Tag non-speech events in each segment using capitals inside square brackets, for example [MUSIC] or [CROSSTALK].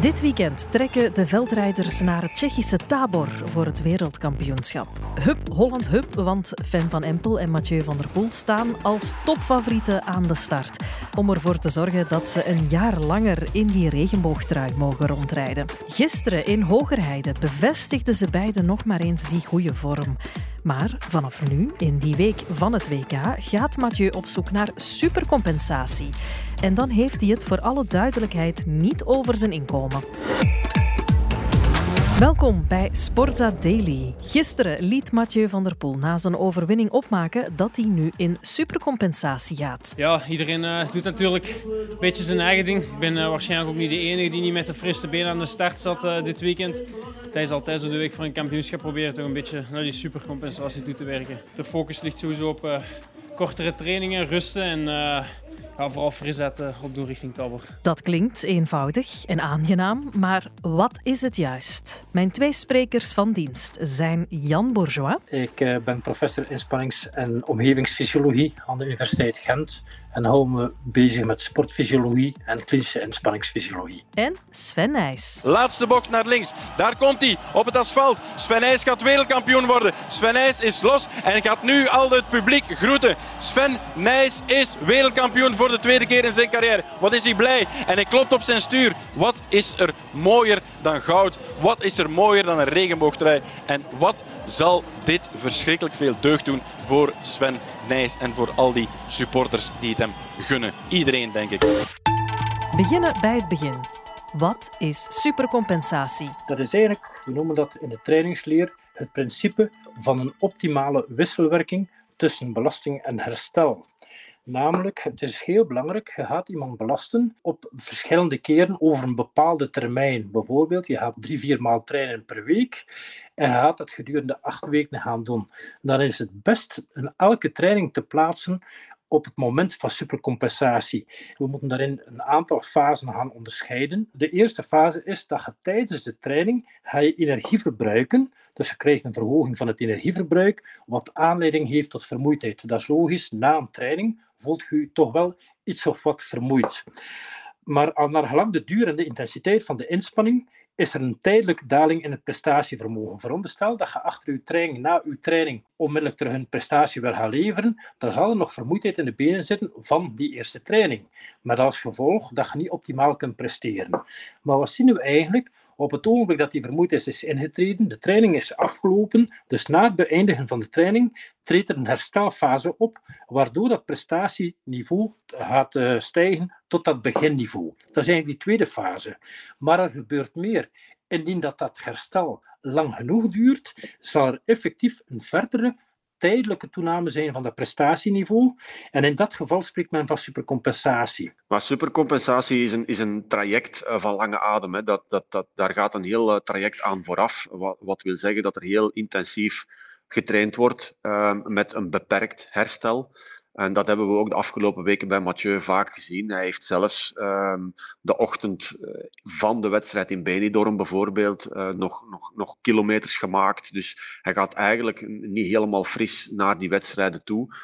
Dit weekend trekken de veldrijders naar het Tsjechische Tabor voor het wereldkampioenschap. Hup Holland Hup, want Fan van Empel en Mathieu van der Poel staan als topfavorieten aan de start. Om ervoor te zorgen dat ze een jaar langer in die regenboogtrui mogen rondrijden. Gisteren in Hogerheide bevestigden ze beiden nog maar eens die goede vorm. Maar vanaf nu, in die week van het WK, gaat Mathieu op zoek naar supercompensatie. En dan heeft hij het voor alle duidelijkheid niet over zijn inkomen. Welkom bij Sportza Daily. Gisteren liet Mathieu van der Poel na zijn overwinning opmaken dat hij nu in supercompensatie gaat. Ja, iedereen uh, doet natuurlijk een beetje zijn eigen ding. Ik ben uh, waarschijnlijk ook niet de enige die niet met de frisse benen aan de start zat uh, dit weekend. Tijdens altijd zo de week van een kampioenschap proberen toch een beetje naar die supercompensatie toe te werken. De focus ligt sowieso op kortere trainingen, rusten en ja, vooral friszetten op doel richting Tabor. Dat klinkt eenvoudig en aangenaam, maar wat is het juist? Mijn twee sprekers van dienst zijn Jan Bourgeois. Ik eh, ben professor inspannings- en omgevingsfysiologie aan de Universiteit Gent en hou me bezig met sportfysiologie en klinische inspanningsfysiologie. En Sven Nijs. Laatste bocht naar links. Daar komt hij op het asfalt. Sven Nijs gaat wereldkampioen worden. Sven Nijs is los en gaat nu al het publiek groeten. Sven Nijs is wereldkampioen voor de tweede keer in zijn carrière. Wat is hij blij? En hij klopt op zijn stuur. Wat is er mooier dan goud? Wat is er mooier dan een regenboogtrui? En wat zal dit verschrikkelijk veel deugd doen voor Sven Nijs en voor al die supporters die het hem gunnen. Iedereen, denk ik. Beginnen bij het begin. Wat is supercompensatie? Dat is eigenlijk, we noemen dat in de trainingsleer, het principe van een optimale wisselwerking tussen belasting en herstel. Namelijk, het is heel belangrijk, je gaat iemand belasten op verschillende keren over een bepaalde termijn. Bijvoorbeeld, je gaat drie, vier maal trainen per week en je gaat dat gedurende acht weken gaan doen. Dan is het best in elke training te plaatsen op het moment van supercompensatie. We moeten daarin een aantal fasen gaan onderscheiden. De eerste fase is dat je tijdens de training ga je energie verbruiken. Dus je krijgt een verhoging van het energieverbruik, wat aanleiding heeft tot vermoeidheid. Dat is logisch, na een training voelt je toch wel iets of wat vermoeid. Maar al naar gelang de duur en de intensiteit van de inspanning is er een tijdelijke daling in het prestatievermogen. Veronderstel dat je achter je training, na je training, onmiddellijk terug een prestatie wil gaan leveren, dan zal er nog vermoeidheid in de benen zitten van die eerste training. Met als gevolg dat je niet optimaal kunt presteren. Maar wat zien we eigenlijk? Op het ogenblik dat die vermoeidheid is ingetreden, de training is afgelopen, dus na het beëindigen van de training treedt er een herstelfase op, waardoor dat prestatieniveau gaat uh, stijgen tot dat beginniveau. Dat is eigenlijk die tweede fase. Maar er gebeurt meer. Indien dat, dat herstel lang genoeg duurt, zal er effectief een verdere tijdelijke toename zijn van dat prestatieniveau. En in dat geval spreekt men van supercompensatie. Maar supercompensatie is een, is een traject eh, van lange adem. Hè. Dat, dat, dat, daar gaat een heel eh, traject aan vooraf. Wat, wil zeggen dat er heel intensief getraind wordt uh, met een beperkt herstel. En dat hebben we ook de afgelopen weken bij Mathieu vaak gezien. Hij heeft zelfs um, de ochtend eh, van de wedstrijd in Benidorm bijvoorbeeld uh, nog, nog, nog kilometers gemaakt. Dus hij gaat eigenlijk niet helemaal fris naar die wedstrijden toe.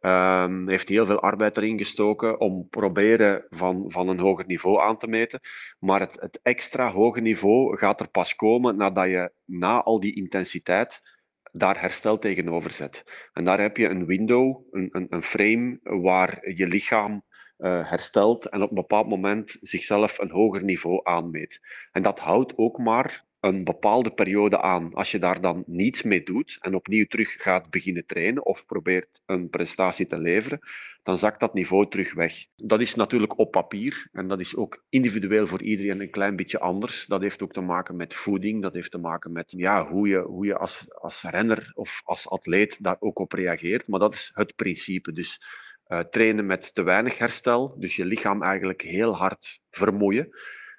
Um, heeft heel veel arbeid erin gestoken om proberen van, van een hoger niveau aan te meten. Maar het, het extra hoge niveau gaat er pas komen nadat je na al die intensiteit daar herstel tegenover zet. En daar heb je een window, een, een, een frame waar je lichaam uh, herstelt en op een bepaald moment zichzelf een hoger niveau aanmeet. En dat houdt ook maar een bepaalde periode aan. Als je daar dan niets mee doet en opnieuw terug gaat beginnen trainen of probeert een prestatie te leveren, dan zakt dat niveau terug weg. Dat is natuurlijk op papier en dat is ook individueel voor iedereen een klein beetje anders. Dat heeft ook te maken met voeding, dat heeft te maken met ja, hoe je, hoe je als, als renner of als atleet daar ook op reageert. Maar dat is het principe. Dus uh, trainen met te weinig herstel, dus je lichaam eigenlijk heel hard vermoeien.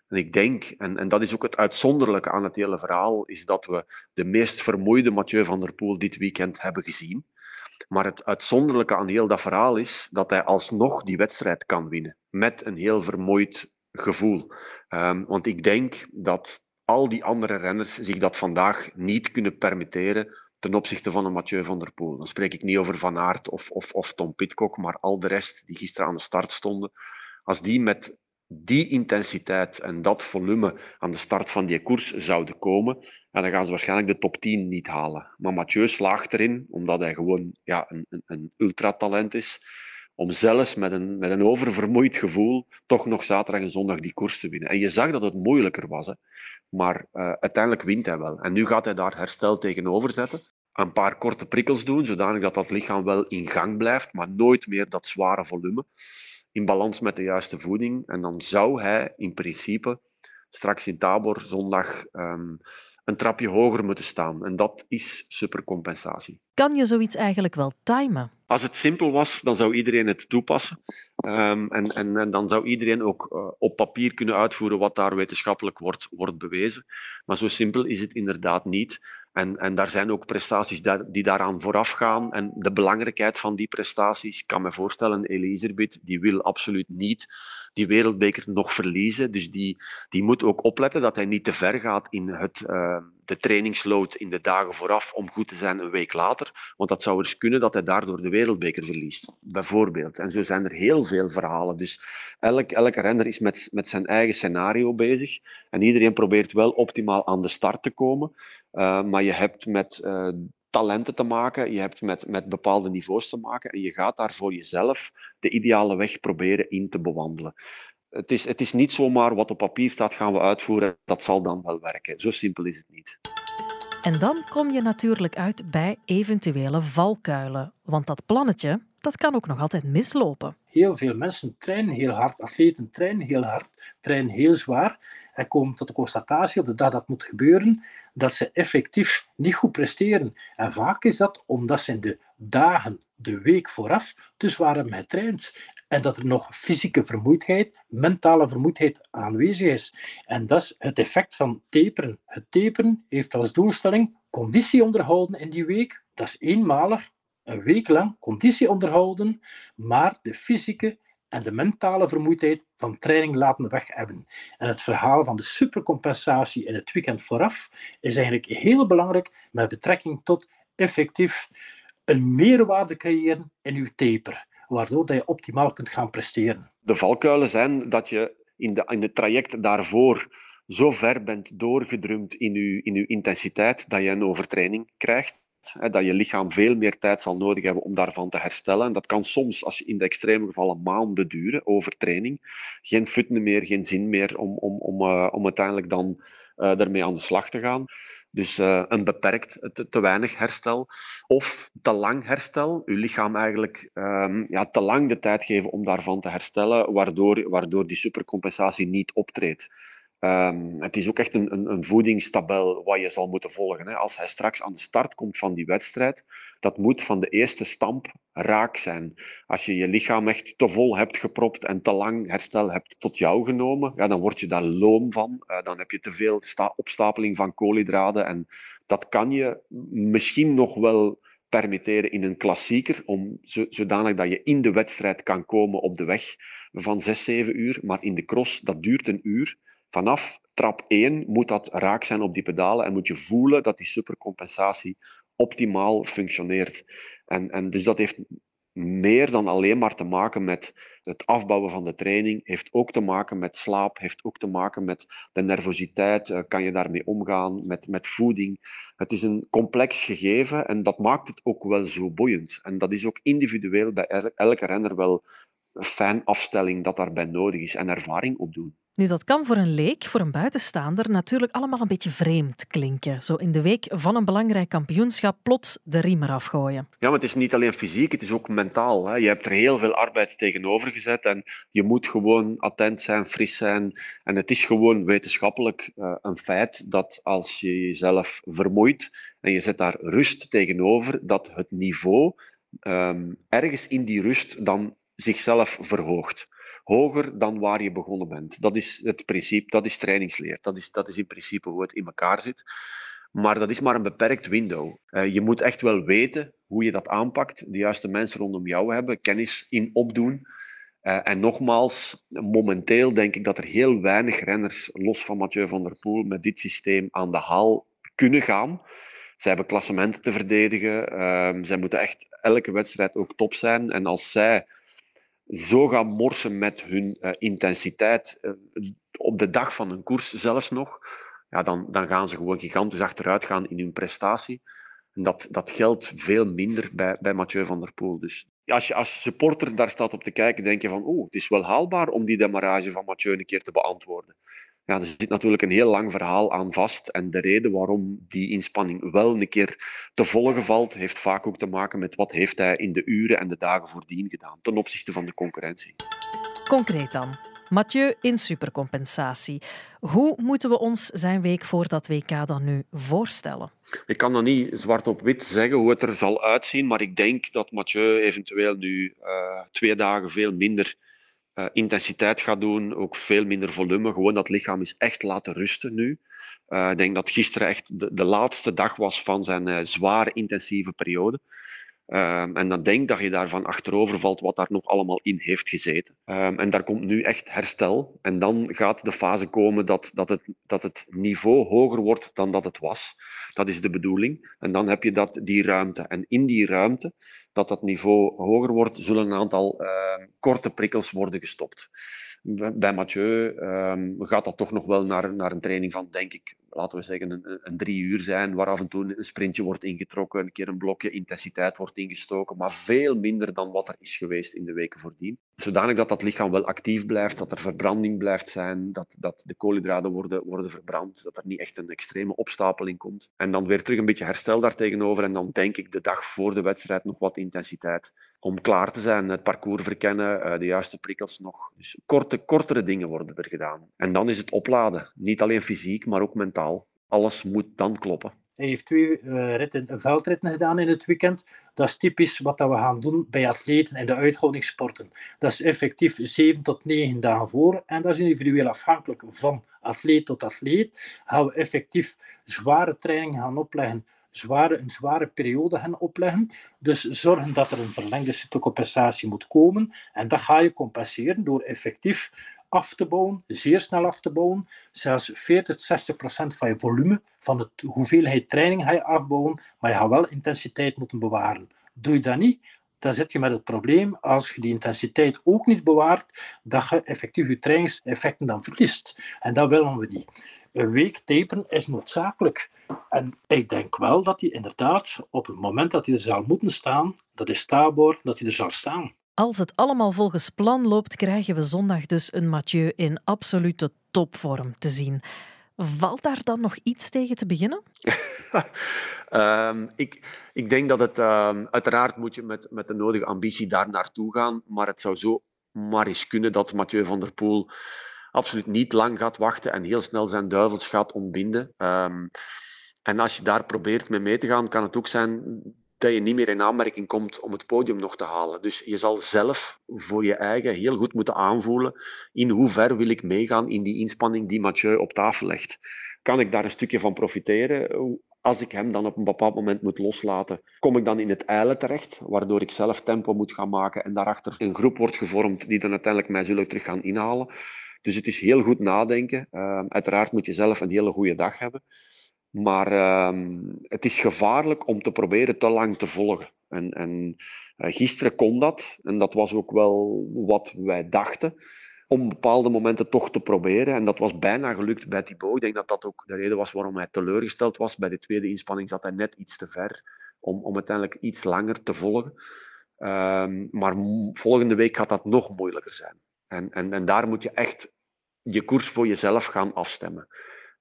En ik denk, en, en dat is ook het uitzonderlijke aan het hele verhaal, is dat we de meest vermoeide Mathieu van der Poel dit weekend hebben gezien. Maar het uitzonderlijke aan heel dat verhaal is dat hij alsnog die wedstrijd kan winnen. Met een heel vermoeid gevoel. Um, want ik denk dat al die andere renners zich dat vandaag niet kunnen permitteren ten opzichte van een Mathieu van der Poel. Dan spreek ik niet over Van Aert of, of, of Tom Pitcock, maar al de rest die gisteren aan de start stonden. Als die met die intensiteit en dat volume aan de start van die koers zouden komen, en dan gaan ze waarschijnlijk de top 10 niet halen. Maar Mathieu slaagt erin, omdat hij gewoon ja, een, een, een ultratalent is, om zelfs met een, met een oververmoeid gevoel toch nog zaterdag en zondag die koers te winnen. En je zag dat het moeilijker was, hè. maar uh, uiteindelijk wint hij wel. En nu gaat hij daar herstel tegenover zetten. Een paar korte prikkels doen, zodanig dat dat lichaam wel in gang blijft, maar nooit meer dat zware volume. In balans met de juiste voeding. En dan zou hij in principe straks in Tabor zondag um, een trapje hoger moeten staan. En dat is supercompensatie. Kan je zoiets eigenlijk wel timen? Als het simpel was, dan zou iedereen het toepassen. Um, en, en, en, dan zou iedereen ook uh, op papier kunnen uitvoeren wat daar wetenschappelijk wordt, wordt bewezen. Maar zo simpel is het inderdaad niet. En, en daar zijn ook prestaties die daaraan vooraf gaan. En de belangrijkheid van die prestaties, ik kan me voorstellen, Elisabeth, die wil absoluut niet die wereldbeker nog verliezen. Dus die, die moet ook opletten dat hij niet te ver gaat in het, uh, de trainingsload in de dagen vooraf om goed te zijn een week later. Want dat zou eens kunnen dat hij daardoor de wereldbeker verliest, bijvoorbeeld. En zo zijn er heel veel verhalen. Dus elk, elke renner is met, met zijn eigen scenario bezig. En iedereen probeert wel optimaal aan de start te komen. Uh, maar je hebt met uh, talenten te maken, je hebt met, met bepaalde niveaus te maken en je gaat daar voor jezelf de ideale weg proberen in te bewandelen. Het is, het is niet zomaar wat op papier staat gaan we uitvoeren, dat zal dan wel werken. Zo simpel is het niet. En dan kom je natuurlijk uit bij eventuele valkuilen, want dat plannetje dat kan ook nog altijd mislopen. Heel veel mensen trainen heel hard, atleten trainen heel hard, trainen heel zwaar en komen tot de constatatie op de dag dat moet gebeuren, dat ze effectief niet goed presteren. En vaak is dat omdat ze in de dagen, de week vooraf, te zwaar hebben getraind. En dat er nog fysieke vermoeidheid, mentale vermoeidheid aanwezig is. En dat is het effect van taperen. Het taperen heeft als doelstelling conditie onderhouden in die week. Dat is eenmalig, een week lang conditie onderhouden, maar de fysieke en de mentale vermoeidheid van training laten weg hebben. En het verhaal van de supercompensatie in het weekend vooraf is eigenlijk heel belangrijk met betrekking tot effectief een meerwaarde creëren in uw taper, waardoor dat je optimaal kunt gaan presteren. De valkuilen zijn dat je in, de, in het traject daarvoor zo ver bent doorgedrumd in je, in uw intensiteit dat je een overtraining krijgt dat je lichaam veel meer tijd zal nodig hebben om daarvan te herstellen. En dat kan soms, als je in de extreme gevallen, maanden duren, overtraining. Geen fitne meer, geen zin meer om, om, om, uh, om uiteindelijk dan uh, daarmee aan de slag te gaan. Dus uh, een beperkt, te, te, weinig herstel. Of te lang herstel. Je lichaam eigenlijk um, ja, te lang de tijd geven om daarvan te herstellen, waardoor, waardoor die supercompensatie niet optreedt. Um, het is ook echt een, een, een voedingstabel wat je zal moeten volgen. Hè. Als hij straks aan de start komt van die wedstrijd, dat moet van de eerste stamp raak zijn. Als je je lichaam echt te vol hebt gepropt en te lang herstel hebt tot jou genomen, ja, dan word je daar loom van. Uh, dan heb je te veel opstapeling van koolhydraten. En dat kan je misschien nog wel permitteren in een klassieker, om zodanig dat je in de wedstrijd kan komen op de weg van 6, 7 uur. Maar in de cross, dat duurt een uur. Vanaf trap 1 moet dat raak zijn op die pedalen en moet je voelen dat die supercompensatie optimaal functioneert. En, en dus dat heeft meer dan alleen maar te maken met het afbouwen van de training, heeft ook te maken met slaap, heeft ook te maken met de nervositeit, uh, kan je daarmee omgaan, met, met voeding. Het is een complex gegeven en dat maakt het ook wel zo boeiend. En dat is ook individueel bij elke renner wel een fijn afstelling dat daarbij nodig is en ervaring opdoen. Nu, dat kan voor een leek, voor een buitenstaander, natuurlijk allemaal een beetje vreemd klinken. Zo in de week van een belangrijk kampioenschap plots de riem eraf gooien. Ja, maar het is niet alleen fysiek, het is ook mentaal. Hè. Je hebt er heel veel arbeid tegenover gezet en je moet gewoon attent zijn, fris zijn. En het is gewoon wetenschappelijk uh, een feit dat als je jezelf vermoeit en je zet daar rust tegenover, dat het niveau um, ergens in die rust dan zichzelf verhoogt hoger dan waar je begonnen bent. Dat is het principe, dat is trainingsleer. Dat is, dat is in principe hoe het in elkaar zit. Maar dat is maar een beperkt window. Uh, je moet echt wel weten hoe je dat aanpakt, de juiste mensen rondom jou hebben, kennis in opdoen. Uh, en nogmaals, momenteel denk ik dat er heel weinig renners, los van Mathieu van der Poel, met dit systeem aan de haal kunnen gaan. Zij hebben klassementen te verdedigen. Uh, zij moeten echt elke wedstrijd ook top zijn. En als zij zo gaan morsen met hun uh, intensiteit uh, op de dag van een koers zelfs nog, ja, dan, dan gaan ze gewoon gigantisch achteruit gaan in hun prestatie. En dat, dat geldt veel minder bij, bij Mathieu van der Poel. Dus als je als supporter daar staat op te kijken, denk je van, oh, het is wel haalbaar om die demarrage van Mathieu een keer te beantwoorden. Ja, er zit natuurlijk een heel lang verhaal aan vast. En de reden waarom die inspanning wel een keer te volgen valt, heeft vaak ook te maken met wat heeft hij in de uren en de dagen voordien gedaan ten opzichte van de concurrentie. Concreet dan. Mathieu in supercompensatie. Hoe moeten we ons zijn week voor dat WK dan nu voorstellen? Ik kan dan niet zwart op wit zeggen hoe het er zal uitzien, maar ik denk dat Mathieu eventueel nu uh, twee dagen veel minder uh, intensiteit gaat doen, ook veel minder volume. Gewoon dat lichaam is echt laten rusten nu. Uh, ik denk dat gisteren echt de, de laatste dag was van zijn uh, zware intensieve periode. Um, en dan denk dat je daarvan achterover valt wat daar nog allemaal in heeft gezeten. Um, en daar komt nu echt herstel. En dan gaat de fase komen dat, dat, het, dat het niveau hoger wordt dan dat het was. Dat is de bedoeling. En dan heb je dat, die ruimte. En in die ruimte, dat dat niveau hoger wordt, zullen een aantal uh, korte prikkels worden gestopt. Bij Mathieu gaat dat toch nog wel naar, naar een training van, denk ik, laten we zeggen, een, een, drie uur zijn, waar af en toe een sprintje wordt ingetrokken, een keer een blokje intensiteit wordt ingestoken, maar veel minder dan wat er is geweest in de weken voordien. Zodanig dat dat lichaam wel actief blijft, dat er verbranding blijft zijn, dat, dat de koolhydraten worden, worden verbrand, dat er niet echt een extreme opstapeling komt. En dan weer terug een beetje herstel daartegenover en dan denk ik de dag voor de wedstrijd nog wat intensiteit om klaar te zijn, het parcours verkennen, eh, de juiste prikkels nog. Dus korte, kortere dingen worden er gedaan. En dan is het opladen, niet alleen fysiek, maar ook mentaal. Alles moet dan kloppen. Hij heeft twee uh, ritten, veldritten gedaan in het weekend. Dat is typisch wat we gaan doen bij atleten en de uithoudingssporten. Dat is effectief 7 tot 9 dagen voor. En dat is individueel afhankelijk van atleet tot atleet. Gaan we effectief zware training gaan opleggen zware, een zware periode gaan opleggen. Dus zorgen dat er een verlengde cytocompensatie moet komen. En dat ga je compenseren door effectief af te bouwen, zeer snel af te bouwen. Zelfs 40, 60 procent van je volume, van de hoeveelheid training ga je afbouwen, maar je gaat wel intensiteit moeten bewaren. Doe je dat niet, dan zit je met het probleem, als je die intensiteit ook niet bewaart, dat je effectief je trainingseffecten dan verliest. En dat willen we niet. Een week taperen is noodzakelijk. En ik denk wel dat hij inderdaad, op het moment dat hij er zal moeten staan, dat is Tabor, dat hij er zal staan. Als het allemaal volgens plan loopt, krijgen we zondag dus een Mathieu in absolute topvorm te zien. Valt daar dan nog iets tegen te beginnen? um, [LAUGHS] ik, ik denk dat het um, uiteraard moet je met, met de nodige ambitie daar naartoe gaan, maar het zou zo maar eens kunnen dat Mathieu van der Poel absoluut niet lang gaat wachten en heel snel zijn duivels gaat ontbinden. Um, en als je daar probeert mee mee te gaan, kan het ook zijn dat je niet meer in aanmerking komt om het podium nog te halen. Dus je zal zelf voor je eigen heel goed moeten aanvoelen in hoever wil ik meegaan in die inspanning die Mathieu op tafel legt. Kan ik daar een stukje van profiteren? Als ik hem dan op een bepaald moment moet loslaten, kom ik dan in het eilen terecht, waardoor ik zelf tempo moet gaan maken en daarachter een groep wordt gevormd die dan uiteindelijk mij zullen terug gaan inhalen. Dus het is heel goed nadenken. Uh, uiteraard moet je zelf een hele goede dag hebben. Maar uh, het is gevaarlijk om te proberen te lang te volgen. En, en uh, gisteren kon dat, en dat was ook wel wat wij dachten, om bepaalde momenten toch te proberen. En dat was bijna gelukt bij Thibaut. Ik denk dat dat ook de reden was waarom hij teleurgesteld was. Bij de tweede inspanning zat hij net iets te ver om, om uiteindelijk iets langer te volgen. Uh, maar volgende week gaat dat nog moeilijker zijn. En, en, daar moet je echt je koers voor jezelf gaan afstemmen.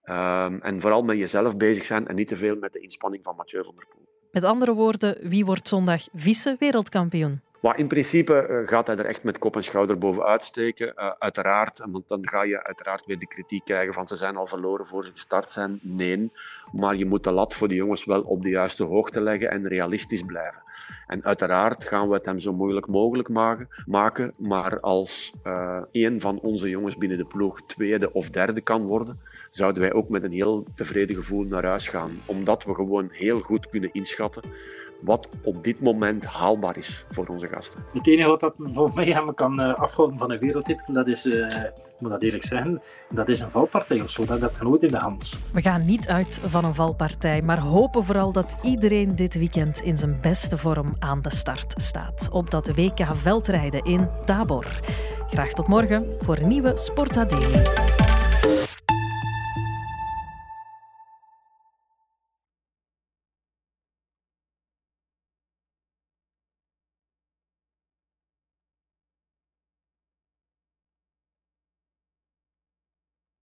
Um, en vooral met jezelf bezig zijn en niet te veel met de inspanning van Mathieu van der Poel. Met andere woorden, wie wordt zondag vice-wereldkampioen? Maar in principe uh, gaat hij er echt met kop en schouder bovenuit steken. Uh, uiteraard, want dan ga je uiteraard weer de kritiek krijgen van ze zijn al verloren voor ze gestart zijn. Nee, maar je moet de lat voor de jongens wel op de juiste hoogte leggen en realistisch blijven. En uiteraard gaan we het hem zo moeilijk mogelijk maken. maar als uh, een van onze jongens binnen de ploeg tweede of derde kan worden, zouden wij ook met een heel tevreden gevoel naar huis gaan. Omdat we gewoon heel goed kunnen inschatten wat op dit moment haalbaar is voor onze gasten. Het enige wat dat voor mij hem kan uh, afhouden van een wereldtitel, dat is, uh, ik moet dat eerlijk zeggen, dat is een valpartij of zo. Dat heb je nooit in de hand. We gaan niet uit van een valpartij, maar hopen vooral dat iedereen dit weekend in zijn beste vorm aan de start staat. Op dat WK veldrijden in Tabor. Graag tot morgen voor een nieuwe Sporta Daily.